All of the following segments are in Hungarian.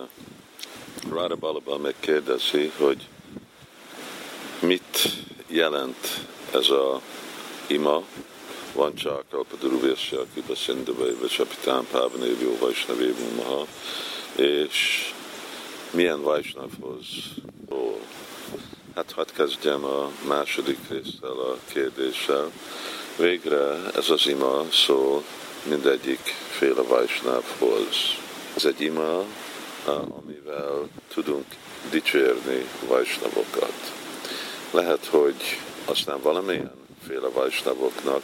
Krishna. Radha Balaba megkérdezi, hogy mit jelent ez a ima, van csak Kalpaduruvésja, Kiba Szindavai, Vesapitán, Pávanévió, Vajsnavévu Maha, és milyen Vajsnavhoz szól. Hát hadd kezdjem a második résztel a kérdéssel. Végre ez az ima szól mindegyik féle Vajsnavhoz. Ez egy ima, amivel tudunk dicsérni Vajsnavokat. Lehet, hogy aztán valamilyen féle Vajsnavoknak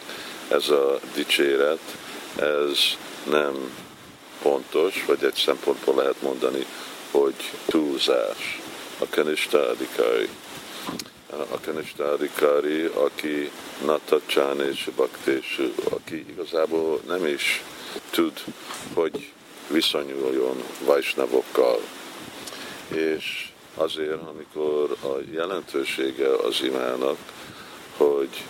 ez a dicséret, ez nem pontos, vagy egy szempontból lehet mondani, hogy túlzás. A Kanista Adikari. A Kanista Adikari, aki Natacsán és Baktés, aki igazából nem is tud, hogy viszonyuljon Vajsnavokkal. És azért, amikor a jelentősége az imának, hogy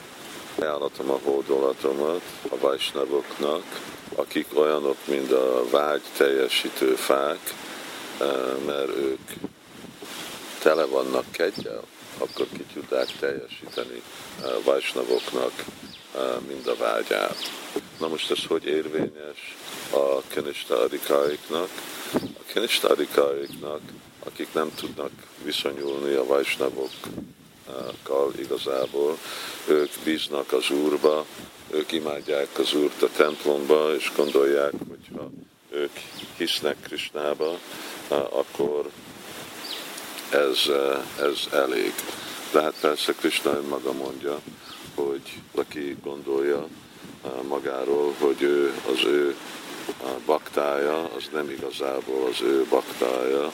ajánlatom a hódolatomat a Vajsnavoknak, akik olyanok, mint a vágy teljesítő fák, eh, mert ők tele vannak kegyel, akkor ki tudják teljesíteni eh, Vajsnavoknak eh, mind a vágyát. Na most ez hogy érvényes a kenistadikáiknak? A kenistadikáiknak, akik nem tudnak viszonyulni a Vajsnavokkal igazából, ők bíznak az Úrba, ők imádják az Úrt a templomba, és gondolják, hogyha ők hisznek Krisnába, akkor ez, ez elég. De hát persze Krishna maga mondja, hogy aki gondolja magáról, hogy ő az ő baktája, az nem igazából az ő baktája,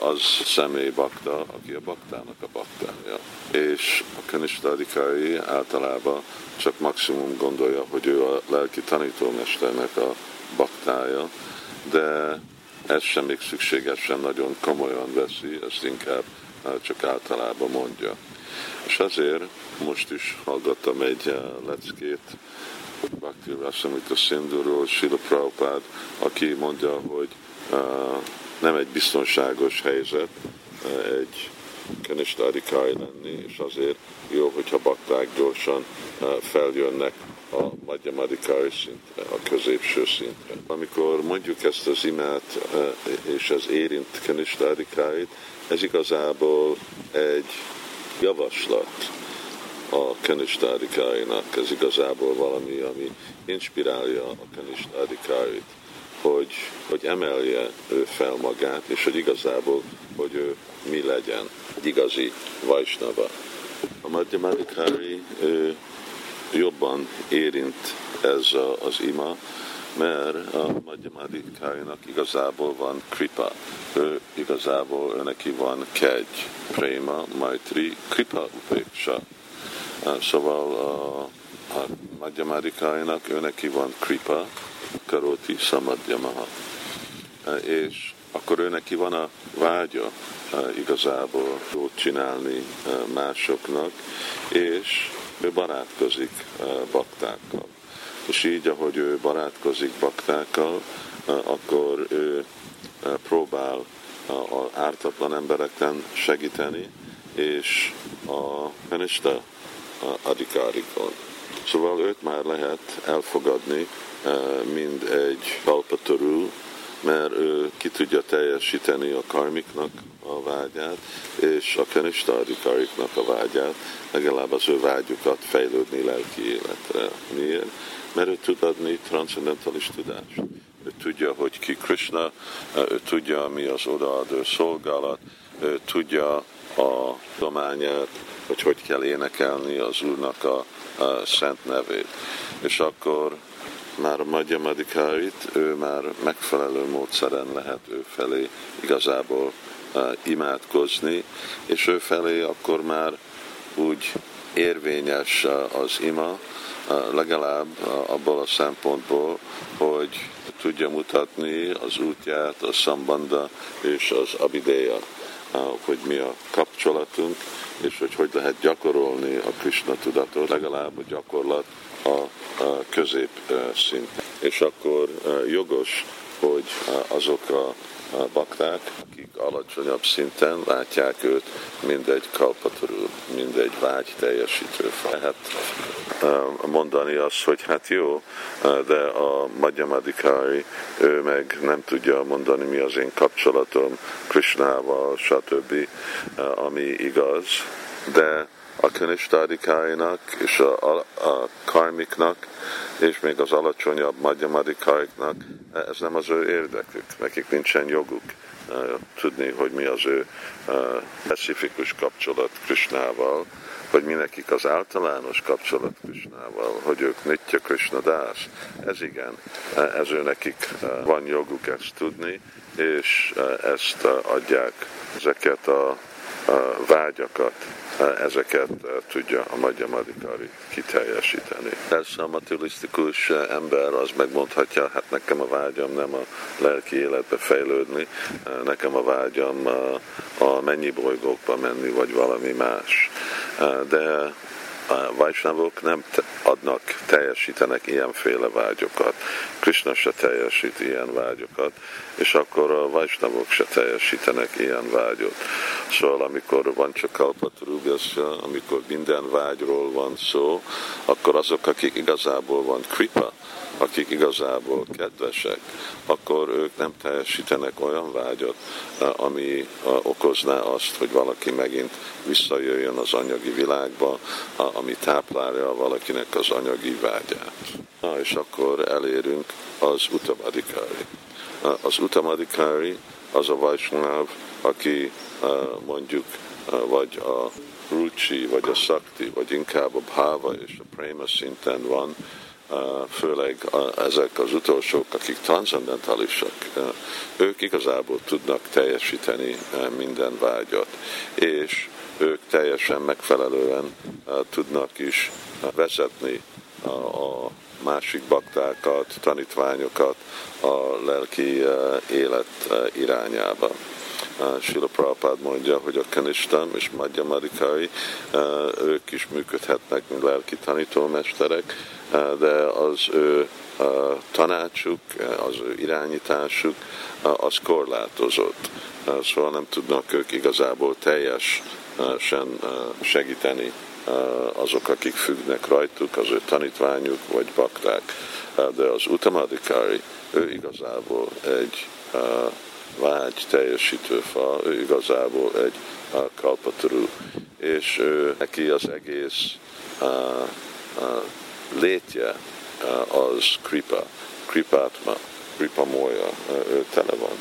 az személy bakta, aki a baktának a baktája. És a kanistadikai általában csak maximum gondolja, hogy ő a lelki tanítómesternek a baktája, de ez sem még szükségesen nagyon komolyan veszi, ezt inkább csak általában mondja. És azért most is hallgattam egy leckét Bhakti Rasamita Sindhuról, Sila Prabhupád, aki mondja, hogy uh, nem egy biztonságos helyzet egy kenistarikai lenni, és azért jó, hogyha bakták gyorsan uh, feljönnek a madhyamadikai szintre, a középső szintre. Amikor mondjuk ezt az imát, és ez érint kenistarikáit, ez igazából egy javaslat a kenistárikáinak. Ez igazából valami, ami inspirálja a kenistárikáit, hogy, hogy emelje ő fel magát, és hogy igazából, hogy ő mi legyen, egy igazi vajsnava. A Madhyamadikári jobban érint ez a, az ima, mert a Madhyamadikáinak igazából van kripa, ő igazából ő neki van kegy, prema, maitri, kripa upéksa. Szóval a, a Madhyamadikáinak ő neki van kripa, karoti samadhyamaha. És akkor ő neki van a vágya igazából jót csinálni másoknak, és ő barátkozik baktákkal. És így, ahogy ő barátkozik baktákkal, akkor ő próbál az ártatlan embereken segíteni, és a penista adikárikon. Szóval őt már lehet elfogadni, mind egy kalpatörül, mert ő ki tudja teljesíteni a karmiknak a vágyát, és a kenistadikariknak a vágyát, legalább az ő vágyukat fejlődni lelki életre. Miért? Mert ő tud adni transzendentális tudást. Ő tudja, hogy ki Krishna, ő tudja, mi az odaadó szolgálat, ő tudja a dományát, hogy hogy kell énekelni az Úrnak a, a szent nevét. És akkor már a Madhyamadikárit, ő már megfelelő módszeren lehet ő felé igazából imádkozni, és ő felé akkor már úgy érvényes az ima, legalább abból a szempontból, hogy tudja mutatni az útját, a szambanda és az abidéja, hogy mi a kapcsolatunk, és hogy hogy lehet gyakorolni a Krishna tudatot, legalább a gyakorlat a, a közép szint. És akkor jogos, hogy azok a bakták, akik alacsonyabb szinten látják őt, mint egy kalpaturu, mint egy vágy teljesítő. Lehet mondani azt, hogy hát jó, de a Madhyamadikári, ő meg nem tudja mondani, mi az én kapcsolatom Krishnával, stb., ami igaz, de a könyvstádikáinak és a, a, a karmiknak, és még az alacsonyabb madhyamadikáiknak, ez nem az ő érdekük, nekik nincsen joguk tudni, hogy mi az ő specifikus kapcsolat Krishnával, hogy mi nekik az általános kapcsolat Krishnával, hogy ők Nitya Krishna dász. Ez igen, ez ő nekik van joguk ezt tudni, és ezt adják ezeket a vágyakat, ezeket tudja a Magyar Madikari kiteljesíteni. Persze a materialisztikus ember az megmondhatja, hát nekem a vágyam nem a lelki életbe fejlődni, nekem a vágyam a mennyi bolygókba menni, vagy valami más. De a Vajsnavok nem adnak, teljesítenek ilyenféle vágyokat. Krishna se teljesít ilyen vágyokat, és akkor a Vajsnavok se teljesítenek ilyen vágyot. Szóval amikor van csak kalpatrúgasja, amikor minden vágyról van szó, akkor azok, akik igazából van kripa, akik igazából kedvesek, akkor ők nem teljesítenek olyan vágyat, ami okozná azt, hogy valaki megint visszajöjjön az anyagi világba, ami táplálja valakinek az anyagi vágyát. Na, és akkor elérünk az utamadikári. Az utamadikári az a Vajsnáv, aki mondjuk vagy a rucsi, vagy a szakti, vagy inkább a bhava és a prema szinten van, főleg ezek az utolsók, akik transzendentalisak, ők igazából tudnak teljesíteni minden vágyat, és ők teljesen megfelelően tudnak is vezetni a másik baktákat, tanítványokat a lelki élet irányába. Sila Prabhupád mondja, hogy a Kanistam és Madhya Marikai, ők is működhetnek, mint lelki tanítómesterek, de az ő tanácsuk, az ő irányításuk, az korlátozott. Szóval nem tudnak ők igazából teljesen segíteni azok, akik függnek rajtuk, az ő tanítványuk vagy bakták. De az utamadikári, ő igazából egy vágy teljesítő fa, ő igazából egy kalpaturu, és ő, neki az egész uh, uh, létje az kripa, kripátma, kripa mója, ő tele van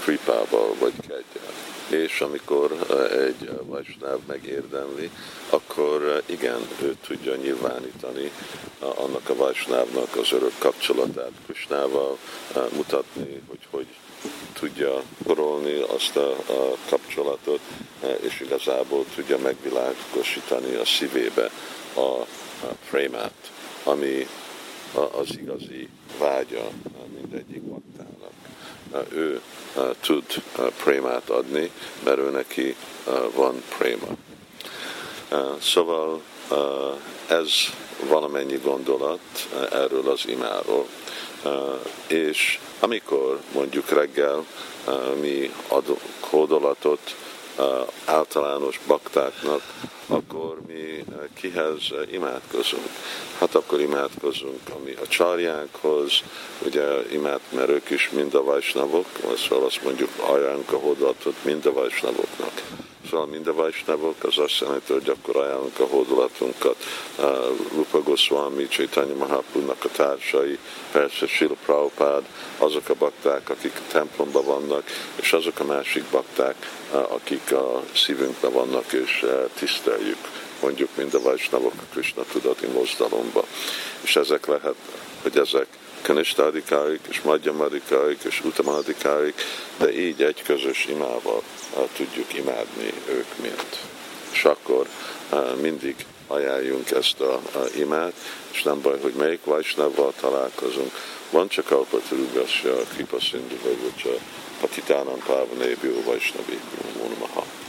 kripával vagy kegyel. És amikor egy vajsnáv megérdemli, akkor igen, ő tudja nyilvánítani annak a vajsnávnak az örök kapcsolatát Krisnával, mutatni, hogy hogy tudja korolni azt a, kapcsolatot, és igazából tudja megvilágosítani a szívébe a, a prémát ami az igazi vágya mindegyik baktának. Ő tud prémát adni, mert ő neki van préma. Szóval ez valamennyi gondolat erről az imáról. És amikor mondjuk reggel mi adunk hódolatot általános baktáknak, akkor mi kihez imádkozunk? Hát akkor imádkozunk ami a csarjánkhoz, ugye imád, mert ők is mind a vajsnavok, szóval azt mondjuk ajánlunk a hódolatot mind a vajsnavoknak Szóval mind a vajsnavok, az azt jelenti, hogy akkor ajánlunk a hódolatunkat Rupa Goswami, Chaitanya Mahaprabhu-nak a társai, persze Sila Prabhupád, azok a bakták, akik a templomban vannak, és azok a másik bakták, akik a szívünkben vannak, és tiszteljük mondjuk mind a vajsnavok a Krishna tudati mozdalomba. És ezek lehet, hogy ezek kanistadikáik, és madhyamadikáik, és utamadikáik, de így egy közös imával tudjuk imádni ők mint. És akkor mindig ajánljunk ezt a, a imát, és nem baj, hogy melyik Vajsnavval találkozunk. Van csak Alpaturugaszja, Kripa Sindhu, vagy a Patitánan Pávanébió Vajsnavi Munmaha.